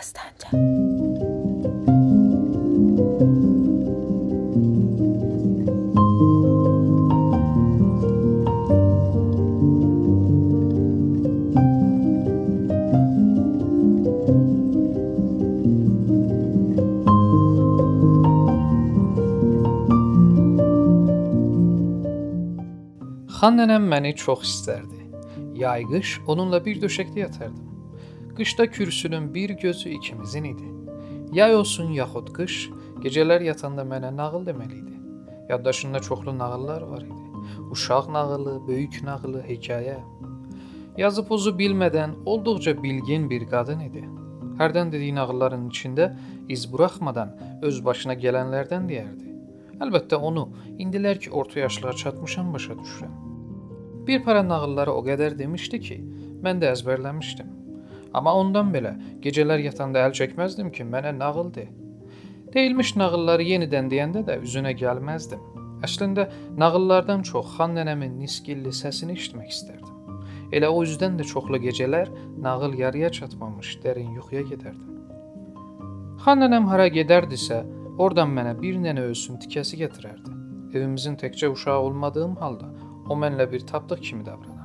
Dastanca. Xan nənəm məni çox istərdi. Yay qış onunla bir döşəkdə yatardım. Qışda kürsünün bir gözü ikimizin idi. Yay olsun yaxud qış, gecələr yatanda mənə nağıl deməli idi. Yaddaşında çoxlu nağıllar var idi. Uşaq nağılı, böyük nağılı, hekayə. Yazı pozu bilmədən olduqca bilgin bir qadın idi. Hərdən dediyi nağılların içində iz buraxmadan öz başına gələnlərdən deyərdi. Əlbəttə onu indilər ki, orta yaşlığa çatmışam başa düşürəm. Bir para nağılları o qədər demişdi ki, mən də əzbərləmişdim. Amma ondan belə gecələr yatanda əl çəkməzdim ki, mənə nağıl de. Deyilmiş nağılları yenidən deyəndə də üzünə gəlməzdim. Əslində nağıllardan çox xan nənəmin niskilli səsini eşitmək istərdim. Elə o üzdən də çoxlu gecələr nağıl yarıya çatmamış dərin yuxuya gedərdim. Xan nənəm hara gedərdisə, oradan mənə bir nənə ölsün tikəsi gətirərdi. Evimizin təkcə uşağı olmadığım halda O mənlə bir tapdıq kimi davranardı.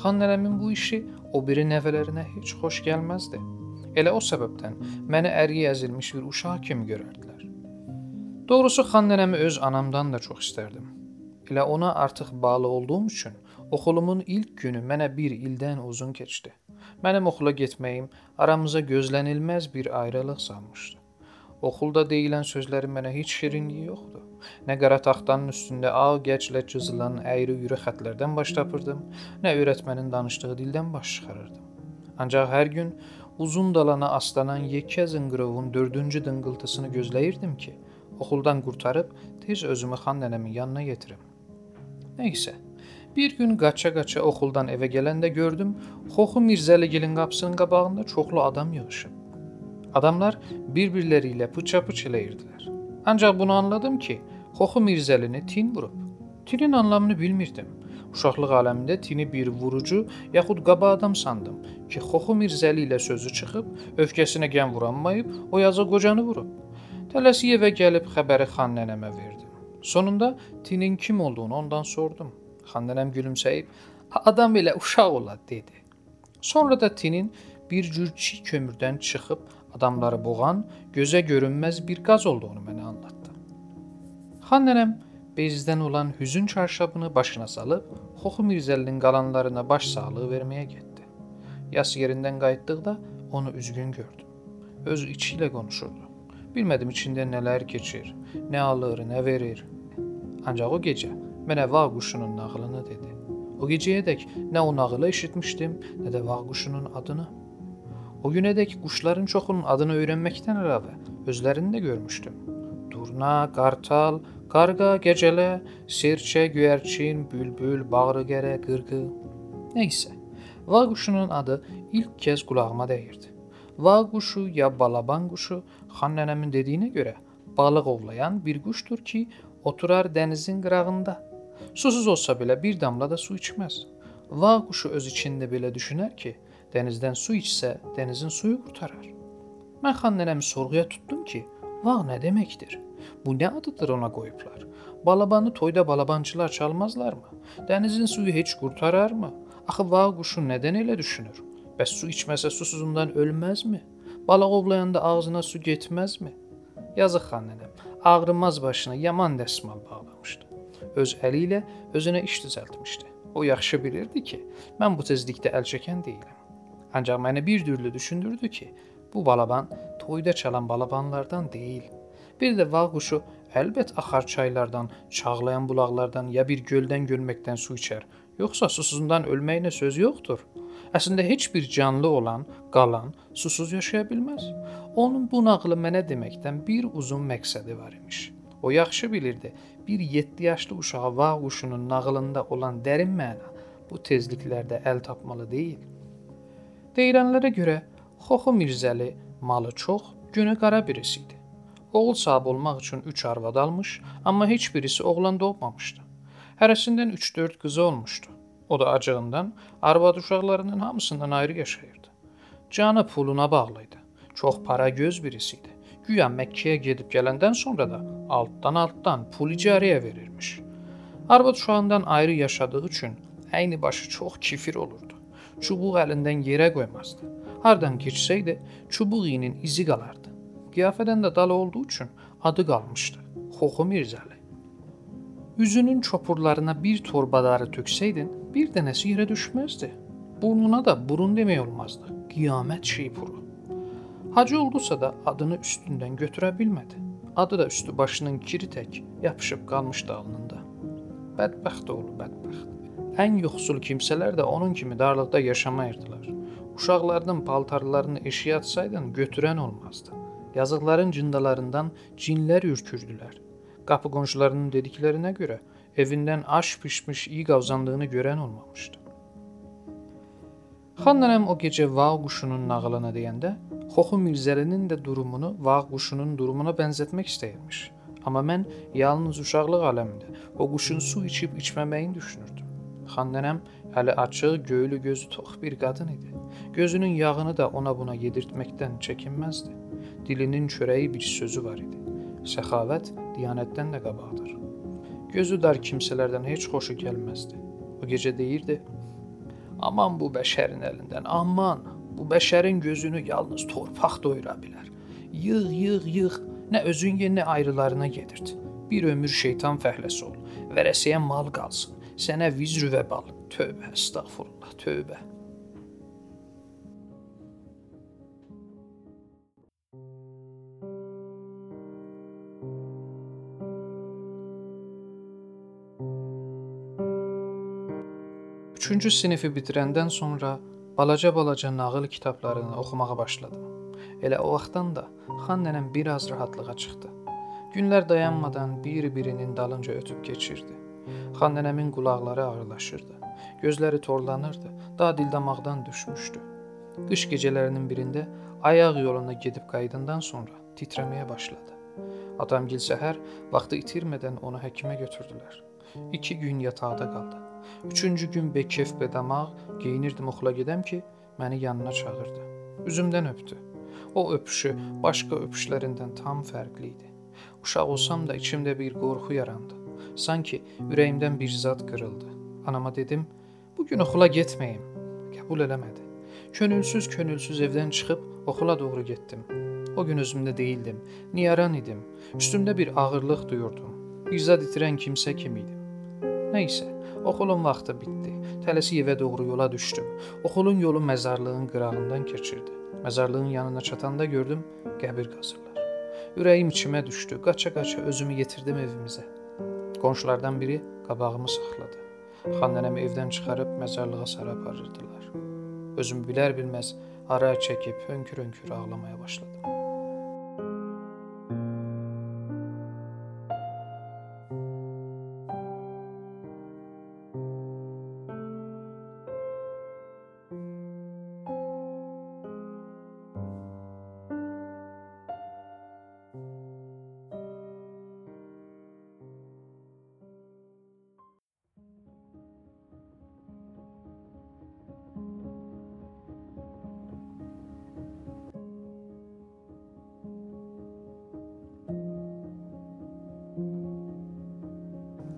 Xan nənəmin bu işi o biri nəvələrinə heç xoş gəlməzdi. Elə o səbəbdən məni əriyə əzilmiş bir uşaq kimi görərdilər. Doğrusu xan nənəmi öz anamdan da çox istərdim. Elə ona artıq bağlı olduğum üçün oxulumun ilk günü mənə bir ildən uzun keçdi. Mənim oxula getməyim aramıza gözlənilməz bir ayrılıq salmışdı. Oxulda deyilən sözlərin mənə heç şirinliyi yoxdur. Nə qara taxtanın üstündə ağ gəclə cızılan əyri-üyrü xətlərdən baş tapırdım, nə öyrətmənin danışdığı dildən baş çıxarırdım. Ancaq hər gün uzun dalana aslanan yekə zınqırovun dördüncü dıngıltısını gözləyirdim ki, oxuldan qurtarıb tez özümü xan nənəmin yanına yetirim. Nəysə, bir gün qaça-qaça oxuldan evə gələndə gördüm, Xoxu Mirzəligilin qapısının qabağında çoxlu adam yığılıb. Adamlar bir-birləri ilə pıça-pıç eləyirdilər. Ancaq bunu anladım ki, Xoxu Mirzəlini tin vurub. Tinin anlamını bilmirdim. Uşaqlıq aləmində tini bir vurucu yaxud qaba adam sandım ki, Xoxu Mirzəli ilə sözü çıxıb, öfkəsinə gəm vuranmayıb, o yazı qocanı vurub. Tələsik evə gəlib xəbəri xan nənəmə verdim. Sonunda tinin kim olduğunu ondan sordum. Xan nənəm gülümsəyib, "Adam elə uşaq olar" dedi. Sonra da tinin bir cür çiy kömürdən çıxıb adamları boğan, gözə görünməz bir qaz olduğunu mənə anlatdı. Xan nənəm bezdən olan hüzün çarşabını başına salıb Xoxu Mirzəlinin qalanlarına baş sağlığı verməyə getdi. Yas yerindən qayıtdıqda onu üzgün gördüm. Öz içi ilə konuşurdu. Bilmədim içində nələr keçir, nə alır, nə verir. Ancaq o gecə mənə vağ quşunun nağılını dedi. O gecəyədək nə o nağılı eşitmişdim, nə də vağ quşunun adını. O günədək quşların çoxunun adını öyrənməkdən əlavə özlərini də görmüşdüm. Durna, qartal, qarqa, gecələ, sirçə, göyərçin, bülbül, bağrıgərə, qırğı. Nəysə, va quşunun adı ilk kəz qulağıma dəyirdi. Va quşu ya balaban quşu, xan nənəmin dediyinə görə balıq ovlayan bir quşdur ki, oturar dənizin qırağında. Susuz olsa belə bir damla da su içməz. Va quşu öz içində belə düşünər ki, Dənizdən su içsə, dənizin suyu qurtarar. Mən xan nənəmi sorğuya tutdum ki, vağ nə deməkdir? Bu nə adıdır ona qoyublar? Balabanı toyda balabançılar çalmazlarmı? Dənizin suyu heç qurtararmı? Axı vağ quşu nədən elə düşünür? Bəs su içməsə susuzundan ölməzmi? Balıq ovlayanda ağzına su getməzmi? Yazıq xan nənəm ağrımaz başına yaman dəsmal bağlamışdı. Öz əli ilə özünə iş düzəltmişdi. O yaxşı bilirdi ki, mən bu tezlikdə əl çəkən deyiləm. Ancaq məni bir dürlü düşündürdü ki, bu balaban toyda çalan balabanlardan deyil. Bir də vağ quşu əlbət axar çaylardan, çağlayan bulaqlardan ya bir göldən gölməkdən su içər. Yoxsa susuzundan ölməyinə söz yoxdur. Əslində heç bir canlı olan, qalan susuz yaşaya bilməz. Onun bu nağılı mənə deməkdən bir uzun məqsədi var imiş. O yaxşı bilirdi, bir 7 yaşlı uşağa vağ quşunun nağılında olan dərin məna bu tezliklərdə əl tapmalı deyil. Deyilənlərə görə Xoxu Mirzəli malı çox, günü qara birisi idi. Oğul sahib olmaq üçün 3 arvad almış, amma heç birisi oğlan doğmamışdı. Hərəsindən 3-4 qızı olmuşdu. O da acığından arvad uşaqlarının hamısından ayrı yaşayırdı. Canı puluna bağlı idi. Çox para göz birisi idi. Güya Məkkəyə gedib gələndən sonra da altdan-altdan pul icarəyə verirmiş. Arvad uşağından ayrı yaşadığı üçün əyni başı çox kifir olurdu. Çubuq əlindən yerə qoymazdı. Hardan keçsəydi, çubuq iyinin izi qalardı. Qiyafədən də dalı olduğu üçün adı qalmışdı. Xoxu Mirzəli. Üzünün çopurlarına bir torba darı töksəydin, bir dənəsi yerə düşməzdi. Burnuna da burun demək olmazdı. Qiyamət şeypuru. Hacı oldusa da adını üstündən götürə bilmədi. Adı da üstü başının kiri tək yapışıb qalmışdı alnında. Bədbəxt oğlu bədbəxt. Ən yoxsul kimsələr də onun kimi darlıqda yaşamayırdılar. Uşaqlarının paltarlarını eşiyə atsaydın götürən olmazdı. Yazıqların cındalarından cinlər ürkürdülər. Qapı qonşularının dediklərinə görə evindən aş pişmiş iyi qavzandığını görən olmamışdı. Xan nənəm o gecə vağ quşunun nağılını deyəndə Xoxu Mirzəlinin də durumunu vağ quşunun durumuna bənzətmək istəyirmiş. Amma mən yalnız uşaqlıq aləmində o quşun su içib içməməyini düşünürdüm. Xan nənəm hələ açıq, göylü gözü tox bir qadın idi. Gözünün yağını da ona buna yedirtməkdən çəkinməzdi. Dilinin çörəyi bir sözü var idi. Səxavət diyanətdən də qabaqdır. Gözü dar kimsələrdən heç xoşu gəlməzdi. O gecə deyirdi: "Aman bu bəşərin əlindən, aman, bu bəşərin gözünü yalnız torpaq doyura bilər. Yığ, yığ, yığ, nə özün ye, nə ayrılarına gedirdi. Bir ömür şeytan fəhləsi ol. Vərəsiyə mal qalsın. Sənə vizrü və bal. Tövbə, estağfurullah, tövbə." Üçüncü sinifi bitirəndən sonra balaca-balaca nağıl kitablarını oxumağa başladım. Elə o vaxtdan da xan nənəm biraz rahatlığa çıxdı. Günlər dayanmadan bir-birinin dalınca ötüb keçirdi. Xan nənəmin qulaqları ağırlaşırdı. Gözləri torlanırdı, da dildamaqdan düşmüşdü. Qış gecələrinin birində ayaq yoluna gedib qayıdandan sonra titrəməyə başladı. Atamgil səhər vaxtı itirmədən onu həkimə götürdülər. 2 gün yataqda qaldı. Üçüncü gün bekef bedamaq geyinirdim oxula gedəm ki, məni yanına çağırdı. Üzümdən öpdü. O öpüşü başqa öpüşlərindən tam fərqli idi. Uşaq olsam da içimdə bir qorxu yarandı. Sanki ürəyimdən bir zad qırıldı. Anama dedim, bu gün oxula getməyim. Qəbul eləmədi. Könülsüz könülsüz evdən çıxıb oxula doğru getdim. O gün özümdə değildim. Niyaran idim. Üstümdə bir ağırlıq duyurdum. Bir zad itirən kimsə kimi idim. Nə isə, Oxulun vaxtı bitdi. Tələsik evə doğru yola düşdüm. Oxulun yolu məzarlığın qırağından keçirdi. Məzarlığın yanına çatanda gördüm qəbir qazırlar. Ürəyim içimə düşdü. Qaça-qaça özümü yetirdim evimizə. Qonşulardan biri qabağımı saxladı. Xan nənəmi evdən çıxarıb məzarlığa sarı aparırdılar. Özüm bilər-bilməz ara çəkib hönkür-hönkür ağlamaya başladım.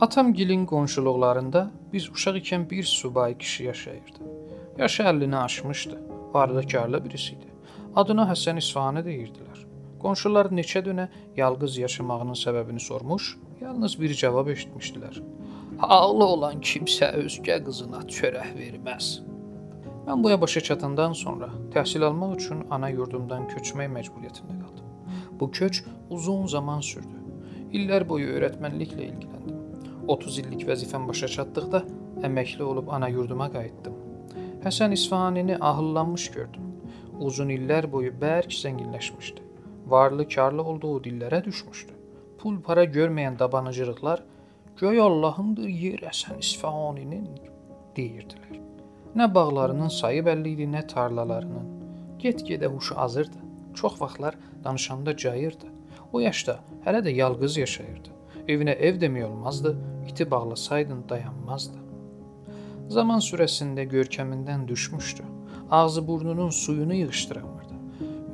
Atamgilin qonşuluqlarında biz uşaq ikən bir subay kişi yaşayırdı. Yaşı 50-ni aşmışdı. Varlıkarlı birisi idi. Adına Həsən İsfahani deyirdilər. Qonşular neçə dönə yalqız yaşamağının səbəbini sormuş, yalnız bir cavab eşitmişdilər. Ağlı olan kimsə özgə qızına çörək verməz. Mən bu başa çatandan sonra təhsil almaq üçün ana yurdumdan köçmək məcburiyyətində qaldım. Bu köç uzun zaman sürdü. İllər boyu öyrətmənliklə ilgiləndim. 30 illik vəzifəm başa çatdıqda əməkli olub ana yurduma qayıtdım. Həsən İsfahanini ahıllanmış gördüm. Uzun illər boyu bərk zənginləşmişdi. Varlı, karlı olduğu dillərə düşmüşdü. Pul para görməyən dabanıcılıqlar göy Allahındır yer Həsən İsfahaninin deyirdilər. Nə bağlarının sayı bəlli idi, nə tarlalarının. Get-gedə huşu azırdı. Çox vaxtlar danışanda cayırdı. O yaşda hələ də yalqız yaşayırdı. Evinə ev demək olmazdı, iti bağlasaydın dayanmazdı. Zaman sürəsində görkəmindən düşmüşdü. Ağzı burnunun suyunu yığışdıramırdı.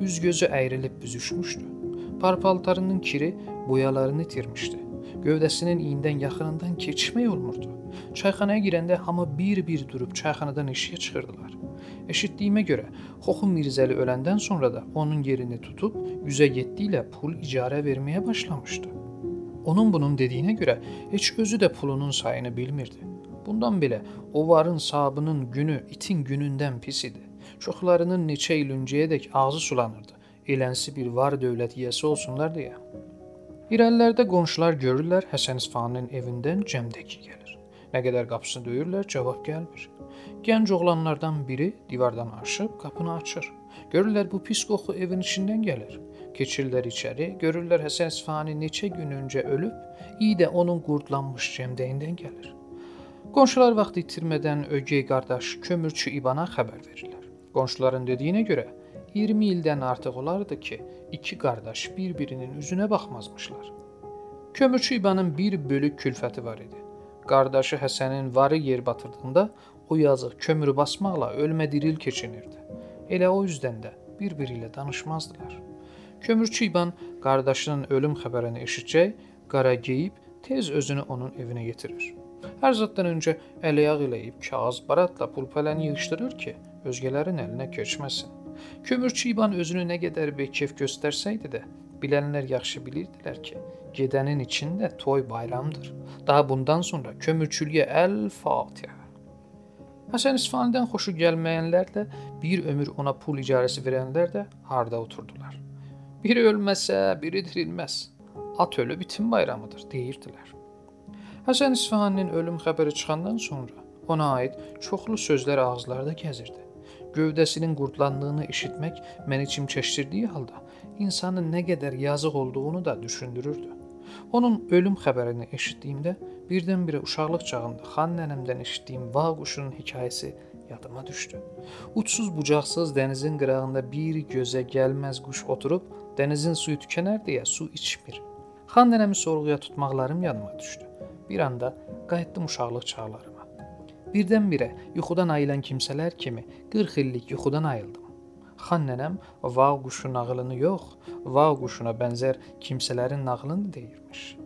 Üz gözü əyrilib büzüşmüşdü. Parpaltarının kiri boyalarını itirmişdi. Gövdəsinin iyindən yaxınından keçmək olmurdu. Çayxanaya girəndə hamı bir-bir durub çayxanadan eşiyə çıxırdılar. Eşitdiyimə görə Xoxu Mirzəli öləndən sonra da onun yerini tutub 107 ilə pul icarə verməyə başlamışdı. Onun bunun dediyinə görə heç özü də pulunun sayını bilmirdi. Bundan belə o varın sabının günü itin günündən pis idi. Çoxlarının neçə il öncəyədək ağzı sulanırdı. Elənsi bir var dövlət yiyəsi olsunlar deyə. İrəlilərdə qonşular görürlər Həsən İsfahanın evindən cəmdəki gəlir. Nə qədər qapısını döyürlər, cavab gəlmir. Gənc oğlanlardan biri divardan aşıb qapını açır. Görürlər bu pis qoxu evin içindən gəlir. Keçirlər içəri, görürlər Həsən İsfahani neçə gün öncə ölüb, iyi də onun qurdlanmış cəmdəyindən gəlir. Qonşular vaxt itirmədən ögey qardaş kömürçü İbana xəbər verirlər. Qonşuların dediyinə görə 20 ildən artıq olardı ki, iki qardaş bir-birinin üzünə baxmazmışlar. Kömürçü İbanın bir bölük külfəti var idi. Qardaşı Həsənin varı yer batırdığında o yazıq kömürü basmaqla ölmə diril keçinirdi. Elə o üzdən də bir-biri ilə danışmazdılar. Kömürçü İban qardaşının ölüm xəbərini eşitcək, qara geyib tez özünü onun evinə yetirir. Hər zatdan öncə əliyağ eləyib kağız baratla pul-pələni yığışdırır ki, özgələrin əlinə keçməsin. Kömürçü İban özünü nə qədər bekef göstərsəydi də, bilənlər yaxşı bilirdilər ki, gedənin içində toy bayramdır. Daha bundan sonra kömürçülüyə əl-Fatihə. Həsən İsfanidən xoşu gəlməyənlər də, bir ömür ona pul icarəsi verənlər də harda oturdular. Biri ölməsə, biri dirilməz. At ölü bitim bayramıdır deyirdilər. Həsən İsfahaninin ölüm xəbəri çıxandan sonra ona aid çoxlu sözlər ağızlarda gəzirdi gövdəsinin qurtlandığını eşitmək məni çimçəşdirdiyi halda insanın nə qədər yazıq olduğunu da düşündürürdü. Onun ölüm xəbərini eşitdiyimdə birdən-birə uşaqlıq çağında xan nənəmdən eşitdiyim vağ quşunun hekayəsi yadıma düşdü. Uçsuz bucaqsız dənizin qırağında bir gözə gəlməz quş oturub dənizin suyu tükənər deyə su içmir. Xan nənəmi sorğuya tutmaqlarım yadıma düşdü. Bir anda qayıtdım uşaqlıq çağlarıma. Birdən-birə yuxudan ayılan kimsələr kimi 40 illik yuxudan ayıldım. Xan nənəm vağ quşu nağılını yox, vağ quşuna bənzər kimsələrin nağılını deyirmiş.